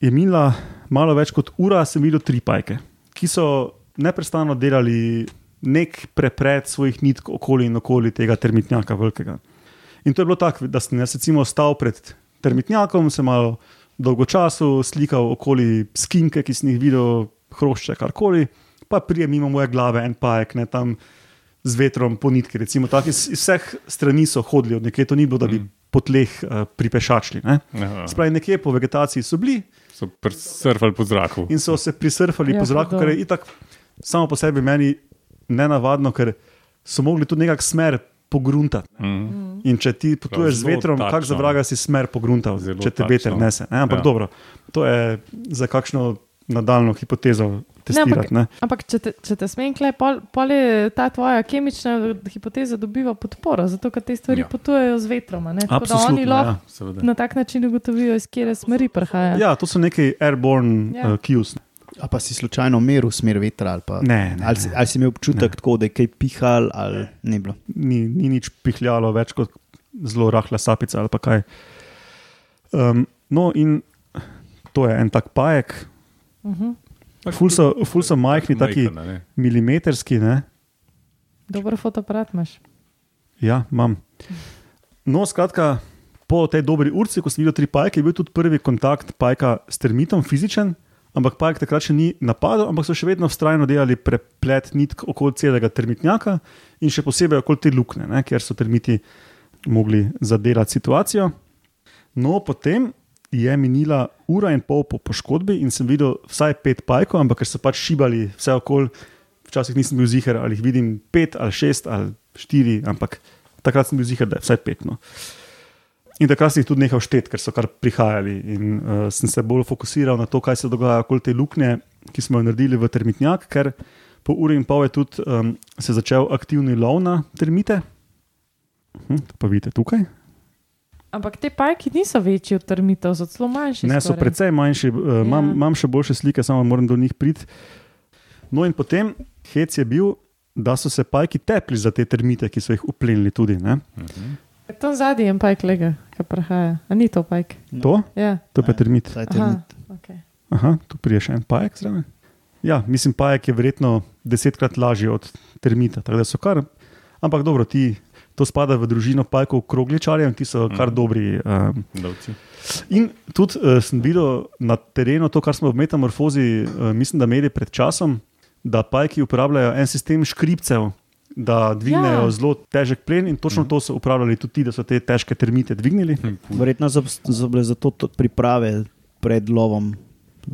je minila malo več kot ura, sem videl tri pajke, ki so neprestano delali nek prepred svojih nitk okoli in okoli tega termitnjaka velikega. In to je bilo tako, da sem jaz recimo stal pred termitnjakom, se malo dolgo časa slikal okoli skinke, ki sem jih videl, hrošče, karkoli, pa prije mimo moje glave en pajek, ne tam z vetrom po nitki. Recimo, tak, iz, iz vseh strani so hodili, od nekje to ni bilo, da bi Mm. po tleh uh, pripešačili. Ne? Aha. Spravi, nekje po vegetaciji so bili So surfali po zraku. in so se prisrfali Ja, po zraku, kar je itak samo po sebi meni nenavadno, ker so mogli tudi nekak smer pogruntati. Mm. In če ti potuješ z vetrom, tačno. kak za vraga si smer pogruntal, Zelo če te veter tačno. nese. Ne? Ampak Ja. ja. dobro, to je za kakšno nadaljno hipotezo testirati. Ne, Ampak, če te, če te smem, klej, pol, pol je ta tvoja kemična hipoteza dobiva podporo, zato ker te stvari Ja. ja. potujejo z vetrom. a ne? Tako da oni lahko ja. Seveda. na tak način ugotovijo, iz kere smeri prihajajo. ja, to so neki airborne Ja. ja. uh, cues. A pa si slučajno meril smer vetra ali pa. Ne, ne, Ali si, ne. ali si imel občutek, tako, da je kaj pihal, ali ni bilo. Ni, ni nič pihljalo, več kot zelo rahla sapica ali pa kaj. Um, no, in to je en tak pajek, Uh -huh. ful so, ful so majhni, taki Majhen, a ne? milimetrski. Ne? Dober fotoaparat imaš. Ja, imam. No, skratka, po tej dobri urci, ko sem videl tri pajke, je bil tudi prvi kontakt pajka s termitom, fizičen, ampak pajek takrat še ni napadel, ampak so še vedno vztrajno delali preplet nitk okoli celega termitnjaka in še posebej okoli te luknje, ne, kjer so termiti mogli zadelati situacijo. No, potem je minila ura in pol po poškodbi in sem videl vsaj pet pajkov, ampak ker so pač šibali vse okoli, včasih nisem bil ziger, ali jih vidim pet ali šest ali štiri, ampak takrat sem bil ziger, da je vsaj pet. No. In takrat sem jih tudi nehal šteti, ker so kar prihajali. In uh, sem se bolj fokusiral na to, kaj se dogaja okoli te luknje, ki smo jo naredili v termitnjak, ker po uri in pol je tudi um, se začel aktivni lov na termite. Hm, to pa vidite tukaj. Ampak te pajki niso večji od termitov, so celo manjši. Ne, so skoraj. precej manjši, uh, imam, Ja. imam še boljše slike, samo moram do njih priti. No, in potem hec je bil, da so se pajki tepli za te termite, ki so jih uplenili tudi. Ne? Mhm. Tam zadnji je pajk lega, ki prihaja. A ni to pajk? To, Ja. to je pa termit. Saj Aha, termit. okay. Aha, tu prije še en pajek zraven. Ja, mislim, pajek je verjetno desetkrat lažji od termita. tako da so Kar, ampak dobro, ti, to spada v družino pajkov krogličarjev in ti so kar Mhm. dobri. Um, Lovci. in tudi uh, sem videl na terenu to, kar smo v metamorfozi, uh, mislim, da imeli pred časom, da pajki uporabljajo en sistem škripcev. Da dvignejo Ja. zelo težek plen, in točno to so uporabljali tudi ti, da so te težke termite dvignili. Verjetno so, so bile zato tudi priprave pred lovom,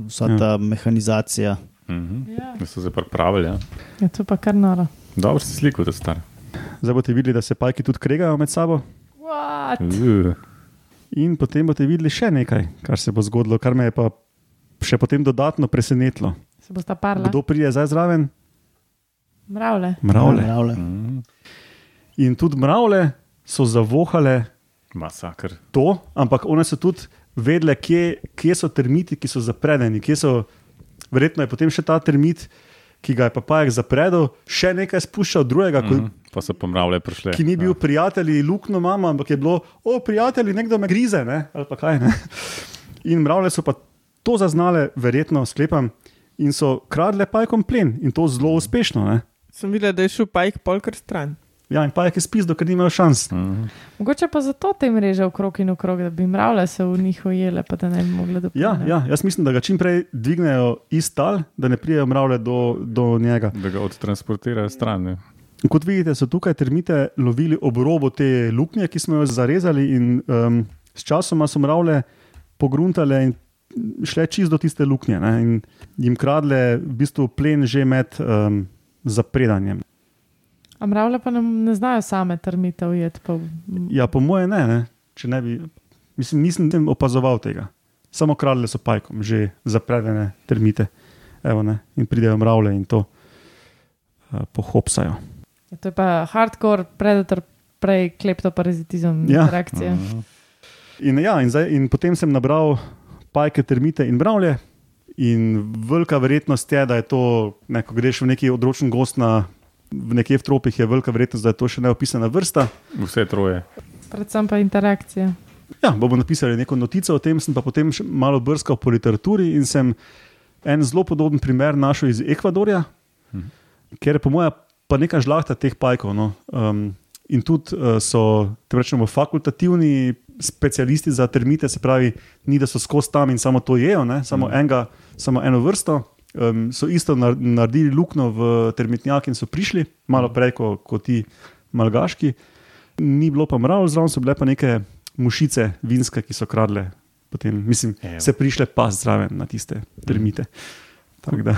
vsa Ja. ta mehanizacija. Mhm. Ja. Da so se pripravili. Ja. ja, to pa kar noro. Dobro si sliko, da star. Zdaj boste videli, da se pajki tudi kregajo med sabo. What? Uh. In potem boste videli še nekaj, kar se bo zgodilo, kar me je pa še potem dodatno presenetilo. Se bosta parla. Kdo pride zdaj zraven? Mravlje. Mravlje. Mravlje. Mhm. In tudi mravlje so zavohale Masakr. to, ampak one so tudi vedele, kje, kje so termiti, ki so zapredeni. kje So, verjetno je potem še ta termit, ki ga je pa pajek zapredel, še nekaj spuščal drugega, mm Mhm. Pa so pomravlje prišle. ki ni bil Ja. prijatelj, lukno mama, ampak je bilo, o, prijatelji, nekdo me grize, ne? ali pa kaj. Ne? In mravlje so pa to zaznale, verjetno sklepam, in so kradle pajkom plen in to zelo uspešno. Ne? Sem videla, da je šel pajk polkar stran. Ja, in pajek je spisal, ker nimajo šans. Mhm. Mogoče pa zato te mreže okrog in okrog, da bi mravlje se v njih ujele, pa da ne bi mogli dopustiti. Ja, ja, jaz mislim, da ga čim prej dvignejo iz tal, da ne pridejo mravlje do, do njega. Da ga odtransportirajo stran. ne. In kot vidite, so tukaj termite lovili ob robu te luknje, ki smo jo zarezali, in um, s časoma so mravlje pogruntale in šle čist do tiste luknje ne, in jim kradle v bistvu plen že med um, zapredanjem. A mravlje pa ne, ne znajo same termite ujeti. Pa... Ja, po moje ne, ne. Če ne bi, mislim, nisem opazoval tega. Samo kradle so pajkom, že zapredene termite. Evo, ne, in pridejo mravlje in to uh, pohopsajo. Ja, to je pa hardcore, predator, prej kleptoparazitizem, Ja. interakcija. Mhm. In, ja, in, zdaj, in potem sem nabral pajke, termite in mravlje. In velika verjetnost je, da je to, ne, ko greš v neki odročen gost na, v nekje v tropih, je velika verjetnost, da je to še neopisana vrsta. Vse troje. Predvsem pa interakcija. Ja, bomo napisali neko notico o tem, sem pa potem malo brskal po literaturi in sem en zelo podoben primer našel iz Ekvadorja, Mhm. ker je po mojem pa nekaj žlahta teh pajkov. No. Um, in tudi uh, so, te rečemo, fakultativni specialisti za termite, se pravi, ni da so skozi tam in samo to jejo, ne, samo, Mhm. enega, samo eno vrsto, um, so isto nar- naredili luknjo v termitnjak in so prišli, malo prej kot ko ti malgaški. Ni bilo pa mrav, zraven so bile pa neke mušice, vinske, ki so kradle. Potem, mislim, Evo. se prišle pa zraven na tiste termite. Da,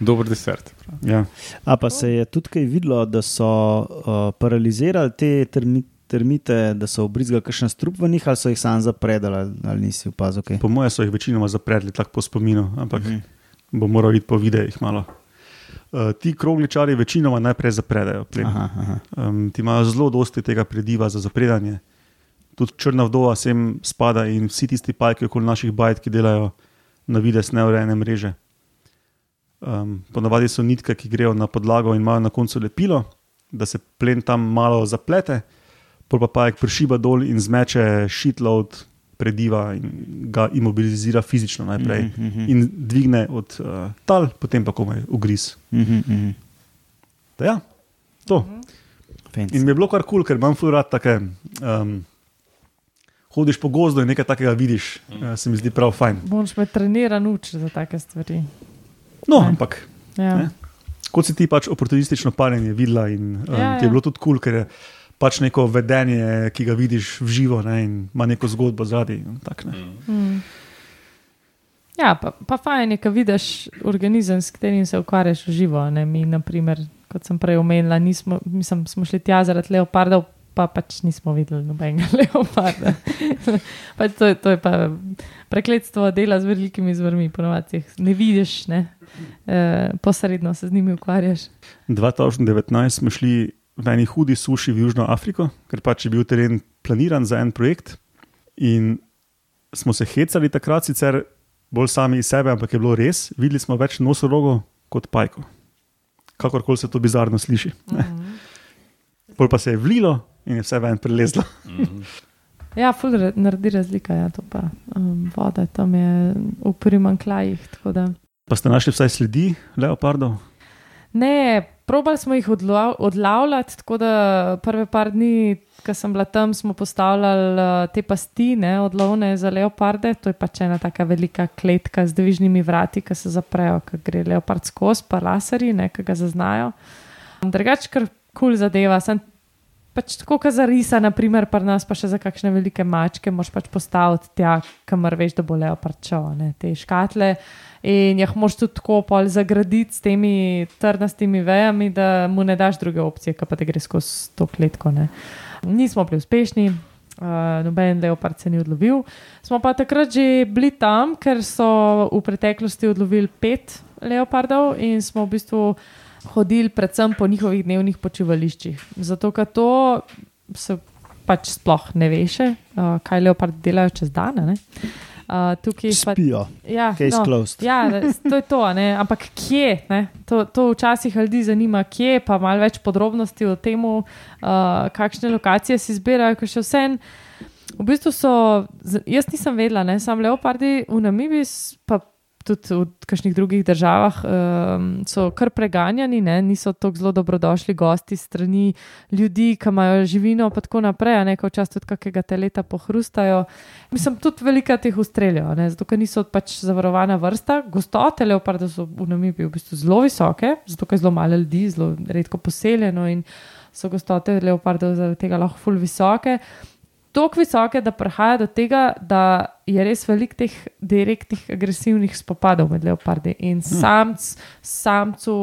Dober desert. ja. A pa se je tudi kaj videlo, da so uh, paralizirali te termi, termite, da so obrizgali kakšen strup v njih, ali so jih sam zapredali, ali, ali nisi opazil kaj. Po mojem so jih večinoma zapredli, tako po spominu, ampak Mhm. bo moral iti po videih malo. Uh, ti krogličari večinoma najprej zapredajo. Aha, aha. Um, ti imajo zelo dosti tega prediva za zapredanje. Tudi črna vdova sem spada in vsi tisti pajki okoli naših bajt, ki delajo na vides neurejene mreže. Um, ponavadi so nitke, ki grejo na podlago in imajo na koncu lepilo, da se plen tam malo zaplete, pol pa pajek prišiba dol in zmeče shitload prediva in ga imobilizira fizično najprej Mhm, mhm. in dvigne od uh, tal, potem pa komaj ugriz. Mhm, mhm. Da ja, to. Fancy. In mi je bilo kar kul, cool, ker imam furat take. Um, hodiš po gozdu in nekaj takega vidiš, uh, se mi zdi prav fajn. Moraš me trenirati učiti za take stvari. No, Ne. ampak Ja. Ne. kot si ti pač oportunistično parjenje videla in um, Ja, ti je ja. bilo tudi kul, cool, ker je pač neko vedenje, ki ga vidiš v živo ne, in ima neko zgodbo zadaj. tak, ne. Mm. Ja, pa, pa fajn je, ko vidiš organizem, s katerim se ukvarjaš v živo. Ne? Mi, naprimer, kot sem prej omenila, nismo, mislim, smo šli tja zaradi leopardov, pa pač nismo videli nobenega leoparda. pač to, je- to je pa prekletstvo dela z velikimi zvrmi, ponovadi jih ne vidiš, ne? E, posredno se z njimi ukvarjaš. 2019 smo šli v eni hudi suši v Južno Afriko, ker pač je bil teren planiran za en projekt. In smo se hecali takrat, sicer bolj sami iz sebe, ampak je bilo res. Videli smo več nosorogov kot pajkov. Kakorkoli se to bizarno sliši. Ne. Pol pa se je vlilo in je vse ven prelezlo. Ja, ful ra- naredi razlika, ja, to pa um, voda tam je v primanklajih. Pa ste našli vsaj sledi leopardov? Ne, probali smo jih odla odlavljati, tako da prve par dni, ko sem bila tam, smo postavljali uh, te pasti, ne, odlovne za leoparde. To je pač ena taka velika kletka z dvižnimi vrati, ki se zaprejo, ko gre leopard skozi, pa laserji, ne, ki ga zaznajo. Drugač, kar kul cool zadeva. Sem pač tako, kot za risa, naprimer, pa nas pa še za kakšne velike mačke, moš pač postaviti tja, kamor veš, da bo leopard šel, ne, te škatle. In jih moš tudi tako pol zagraditi s temi trnastimi vejami, da mu ne daš druge opcije, kot pa da gre skozi to kletko. Ne. Nismo bili uspešni, uh, noben leopard se ni odlovil. Smo pa takrat že bili tam, ker so v preteklosti odlovili pet leopardov in smo v bistvu hodili predvsem po njihovih dnevnih počivališčih. Zato, ker to se pač sploh ne veš, uh, kaj leopardi delajo čez dan. ne. Uh, tukaj pa Spijo, Ja, case closed. Ja, to je to, ne? ampak kje? Ne? To, to včasih ljudi zanima, kje, pa malo več podrobnosti o tem, uh, kakšne lokacije si izbirajo. ker še vsem. V bistvu so, jaz nisem vedela, ne, sam leopardi v Namibiji, pa tudi v kakšnih drugih državah, um, so kar preganjani, ne, niso tako zelo dobrodošli gosti strani ljudi, ki imajo živino, pa tako naprej, a ne, ko včasih tudi kakega teleta pohrustajo. Mislim, tudi velika teh ustreljajo, zato ker niso pač zavarovana vrsta. Gostote leopardov so v Namibiji v bistvu zelo visoke, zato ker je zelo malo ljudi, zelo redko poseljeno in so gostote leopardov zaradi tega lahko ful visoke. Tako visoke, da prihaja do tega, da je res veliko teh direktnih agresivnih spopadov med leopardi. In samc, samcu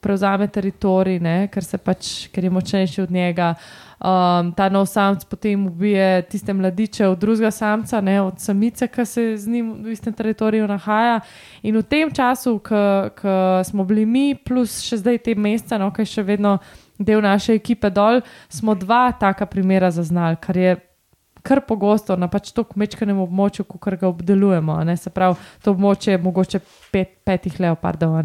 prevzame teritorij, ne, ker, se pač, ker je močnejši od njega. Um, ta nov samc potem ubije tiste mladiče od drugega samca, ne, od samice, ki se z njim v istem teritoriju nahaja. In v tem času, ko smo bili mi, plus še zdaj te mesece, no, ki je še vedno del naše ekipe dol, smo dva taka primera zaznali, kar je kar pogosto na pač to kmečkanem območju, kot ga obdelujemo. Se pravi, to območje je mogoče pet, petih leopardov.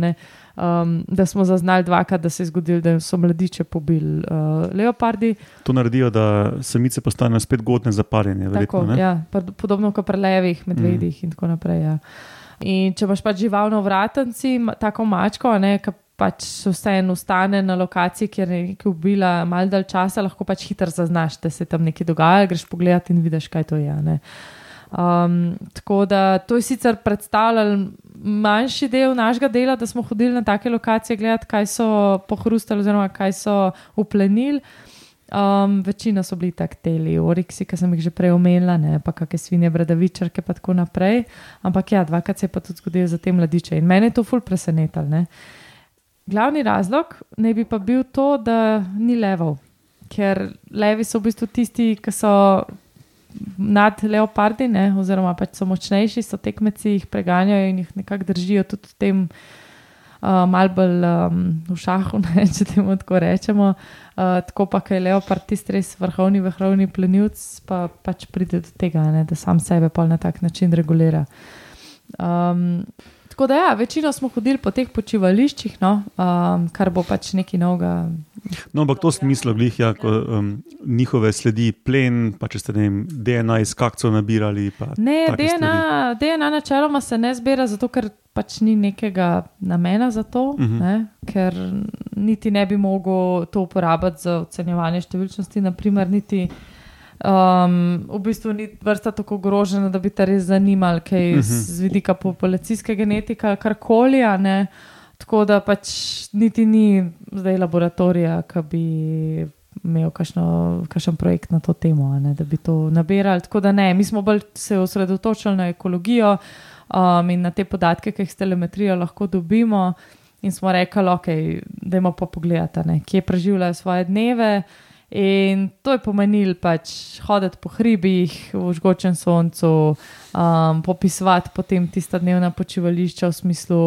Um, da smo zaznali dvakrat, da se je zgodilo, da so mladiče pobili uh, leopardi. To naredijo, da samice postanejo spet godne za parjenje. Tako, Verjetno, ja, podobno kot pri levih, medvedih mm. in tako naprej. Ja. In če imaš pač živalno vratenci, tako mačko, ki pač se vseeno ustane na lokaciji, kjer je nekaj ubila malo dalj časa, lahko pač hitro zaznaš, da se tam nekaj dogaja, greš pogledat in vidiš, kaj to je. ne. Um, tako da to je sicer predstavljalo manjši del našega dela, da smo hodili na take lokacije, gledati, kaj so pohrustali, oziroma kaj so uplenili. Um, večina so bili takteli, oriksi, ki sem jih že prej omenila, ne pa kakšne svinje, bradavičarke in tako naprej. Ampak ja, dvakrat se je pa tudi zgodilo za te mladiče in mene je to ful presenetilo. Glavni razlog naj bi pa bil to, da ni levov, ker levi so v bistvu tisti, ki so nad leopardi, ne, oziroma pač so močnejši, so tekmeci, jih preganjajo in jih nekako držijo tudi v tem uh, mal bolj um, v šahu, ne, če temu tako rečemo. Uh, tako pa, ker je leopard tisti res vrhovni, vrhovni plenilc, pa pač pride do tega, ne, da sam sebe pol na tak način regulira. Um, tako da, ja, večino smo hodili po teh počivališčih, no, um, kar bo pač nekaj novega. No, ampak to smislo glih, ja, ko um, njihove sledi plen, pa če ste ne vem, DNA iz kakcev nabirali. Ne, DNA, stvari. DNA načeloma se ne zbira, zato ker pač ni nekega namena za to, uh Mhm. -huh. ne, ker niti ne bi mogel to uporabiti za ocenjevanje številčnosti, naprimer, niti. Um, v bistvu ni vrsta tako ogrožena, da bi te res zanimali, kaj uh -huh. z vidika populacijske genetike ali karkoli. Tako da pač niti ni zdaj laboratorija, ki bi imel kakšen projekt na to temo, ne, da bi to nabirali. Tako da ne, mi smo bolj se osredotočili na ekologijo um, in na te podatke, ki jih s telemetrijo lahko dobimo. In smo rekli, ok, dajmo pa pogledati, a ne, kje preživljajo svoje dneve. In to je pomenilo pač hoditi po hribih, v žgočem soncu, um, popisovati potem tista dnevna počivališča v smislu,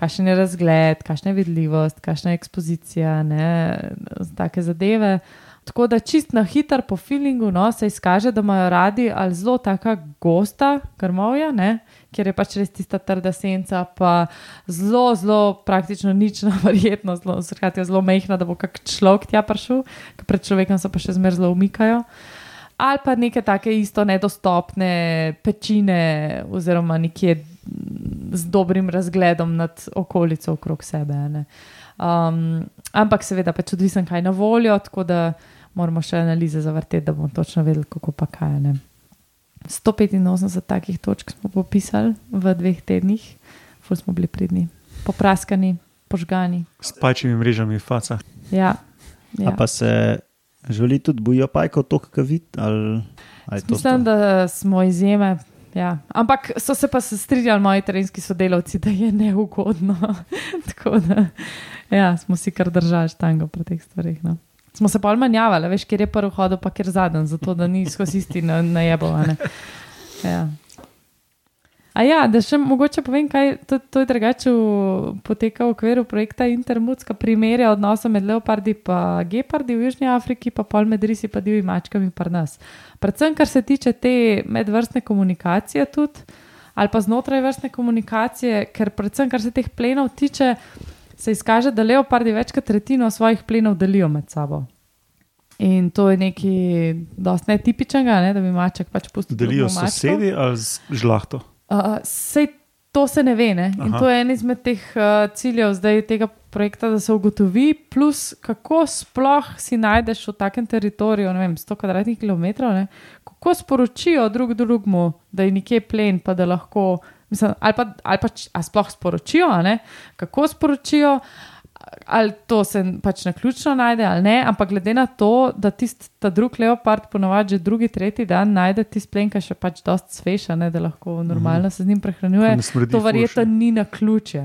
kakšen je razgled, kakšna je vidljivost, kakšna je ekspozicija, ne, take zadeve. Tako da čist na hiter po feelingu no, se izkaže, da imajo radi ali zelo taka gosta grmovja, ne, kjer je pač res tista trda senca, pa zelo, zelo praktično nična, verjetno zelo, skratka, zelo mehna, da bo kak človek tja prišel, ker pred človekom se pa še zmeraj zelo umikajo. Ali pa neke take isto nedostopne pečine, oziroma nekje z dobrim razgledom nad okolico okrog sebe. ne. Um, ampak seveda pač odvisen, kaj je na voljo, tako da moramo še analize zavrteti, da bomo točno vedeli, kako pa kaj. Ne. 185 takih točk smo popisali v dveh tednih, ful smo bili pridni, popraskani, požgani. S pajčimi mrežami, faca. Ja, Ja. ja. Pa se želi tudi bojijo pajkov, to, kar vidi. Ali, ali je to Mislim, da smo izjeme. Ja. Ampak so se pa strinjali moji terenski sodelavci, da je neugodno. Tako da ja, smo si kar držali štango pri teh stvarih. No. Smo se pa manjavali, veš, kjer je prvi hodil, pa kjer zadnji, zato da ni skozi isti na, najebovane. Ja. A ja, da še mogoče povem, kaj to, to je drugače v- poteka v okviru projekta Intermutska primerja odnosa med leopardi in gepardi v Južni Afriki, pa pol med risi pa divjimi mačkami pri nas. Predvsem, kar se tiče te medvrstne komunikacije, tudi, ali pa znotraj vrstne komunikacije, ker predvsem, kar se teh plenov tiče, se izkaže, da leopardi več kot tretjino svojih plenov delijo med sabo. In to je nekaj dosti netipičnega, ne, da bi maček pač pustil. Delijo mačko. sosedi ali z žlahto. Uh, sej to se ne ve. Ne? In Aha. to je en izmed teh uh, ciljev zdaj tega projekta, da se ugotovi, plus kako sploh si najdeš v takem teritoriju, ne vem, 100 kvadratnih kilometrov, ne? kako sporočijo drug drugmu, da je nekje plen, pa da lahko, mislim, ali pa, ali pa č- a sploh sporočijo, kako sporočijo. Ali to se pač na ključno najde, ali ne, ampak glede na to, da tisti ta drug leopard ponovadi že drugi, tretji dan najde tisti ki je še pač dosti svež, a ne, da lahko normalno se z njim prehranjuje, to verjetno ni na ključe.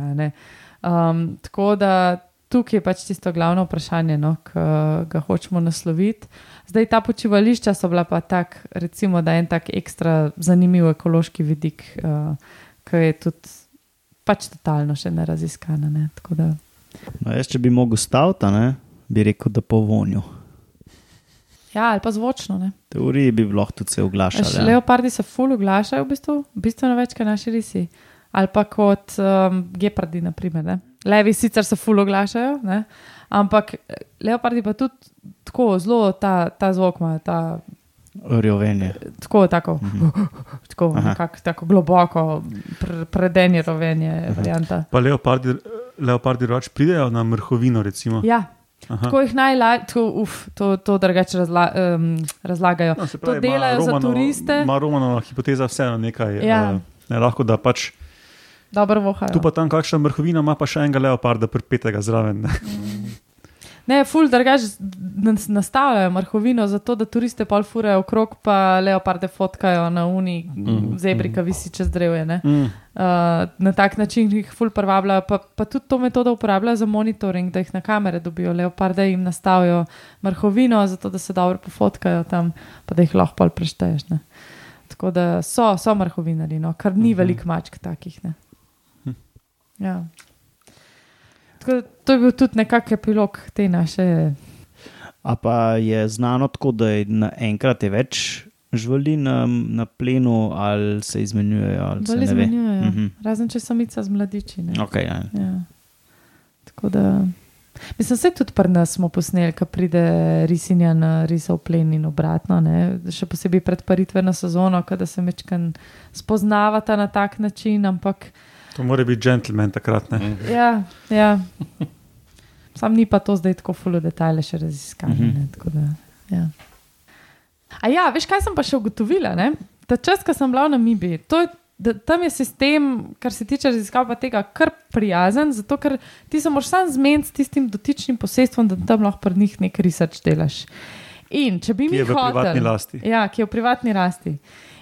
Um, tako da tukaj je pač tisto glavno vprašanje, no, ki ga hočemo nasloviti. Zdaj ta počivališča so bila pa tak, recimo, da je en tak ekstra zanimiv ekološki vidik, uh, ki je tudi pač totalno še ne raziskana. Ne. Tako da No, jaz, če bi mogel staviti, bi rekel, da po vonju. Ja, ali pa zvočno. Ne. Teoriji bi lahko tudi se oglašali. Ja. Leopardi se ful oglašajo, v bistvu, bistveno več kot naši risi. Ali pa kot um, gepardi, naprimer. Ne. Levi sicer se ful oglašajo, ne. ampak eh, leopardi pa tudi tako zelo ta, ta zvok imajo, ta, Rjovenje. tako, tako, tako, Aha. nekako, tako globoko, pr, predenje rovenje varianta. Pa leopardi, leopardi roč pridejo na mrhovino, recimo. Ja, Aha. tako jih najlažje, to, uf, to, to drugače razla, um, razlagajo. No, to pravi, ima delajo za Romanova- turiste. Ima Romanova hipoteza vseeno nekaj. Ja. eh, ne, lahko da pač dobro vohajo. Tu pa tam kakšna vrhovina, ima pa še enega leoparda, pripetega zraven. Ne? Ne, ful, drugač nas- nastavljajo marhovino, zato da turiste pol furajo okrog, pa leoparde fotkajo na uni, Mhm. zebri, ki visi čez drevje. ne. Mm. Uh, na tak način jih ful privabljajo, pa, pa tudi to metodo uporabljajo za monitoring, da jih na kamere dobijo, leoparde jim nastavijo marhovino, zato da se dobro pofotkajo tam, pa da jih lahko pol prešteješ. Ne. Tako da so, so marhovinari, no, kar ni Mhm. veliko mačk takih. Ne. Ja. Tako to je bil tudi nekakšen epilog te naše. A pa je znano tako, da je naenkrat več živali na, na plenu, ali se izmenjujejo. Ali se Bolj ne ve. izmenjujejo, Mhm. razen če samica z mladiči. ne. Okay, ja. Ja. Tako da. Mislim, se tudi pri nas smo posneli, ko pride risinja na risov plen in obratno. Ne? Še posebej pred paritveno sezono, kada se mečkan spoznavata na tak način. Ampak To mora biti gentleman takrat. Ne? ja, ja. sam ni pa to zdaj tako fulo detajle še raziskano. Mhm. ne, tako da, Ja. A ja, veš, kaj sem pa še ugotovila? Ne? Ta čas, ko sem bila v Namibiji, to je, da, tam je sistem, kar se tiče raziskav, pa tega kar prijazen, zato ker ti se moraš sam zmeniti s tistim dotičnim posestvom, da tam lahko pri njih nekaj research delaš. In če bi Ki mi hoteli, ja, ki je v privatni rasti.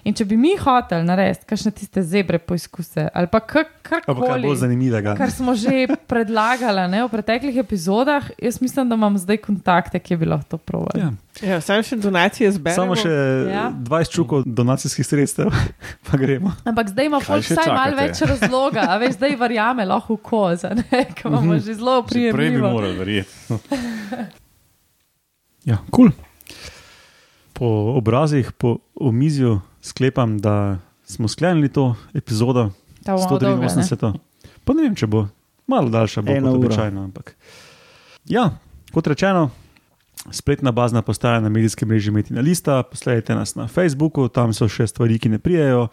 In če bi mi hoteli narediti kakšne tiste zebre poizkuse ali pa kar- karkoli. zanimivega. Kar smo že predlagali ne, v preteklih epizodah, jaz mislim, da imam zdaj kontakte, ki bi lahko to provali. Ja. Ja, Samo še donacije zberemo. Samo še Ja. 20 čukov donacijskih sredstev, pa gremo. Ampak zdaj ima še vsaj malo več razloga, a veš, zdaj verjame lahko v koza, ki imamo že zelo Že prej bi morali verjeti. Ja, kul. Cool. Po obrazih, po omizju sklepam, da smo sklenili to epizodo Ta bomo dolga, ne? 183. Pa ne vem, če bo malo daljša, bo Eno kot običajno. Ampak. Ja, kot rečeno, spletna bazna postaja na medijskem mreži Metina Lista, posledajte nas na Facebooku, tam so še stvari, ki ne prijejo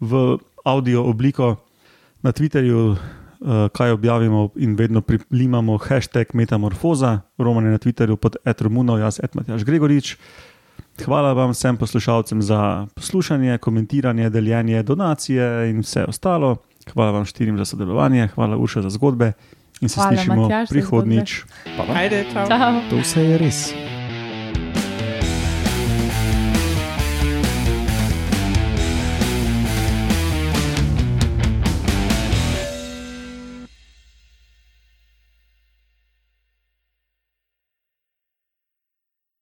v audio obliko, na Twitterju. Uh, kaj objavimo, in vedno prilimamo hashtag Metamorfoza, Roman je na Twitterju pod Etromunov, jaz Edmatjaš Gregorič. Hvala vam vsem poslušalcem za poslušanje, komentiranje, deljenje, donacije in vse ostalo. Hvala vam štirim za sodelovanje, hvala Uša za zgodbe in se Hvala, slišimo Matjaž, za prihodnjič. Ajde, čau. Čau. To vse je res.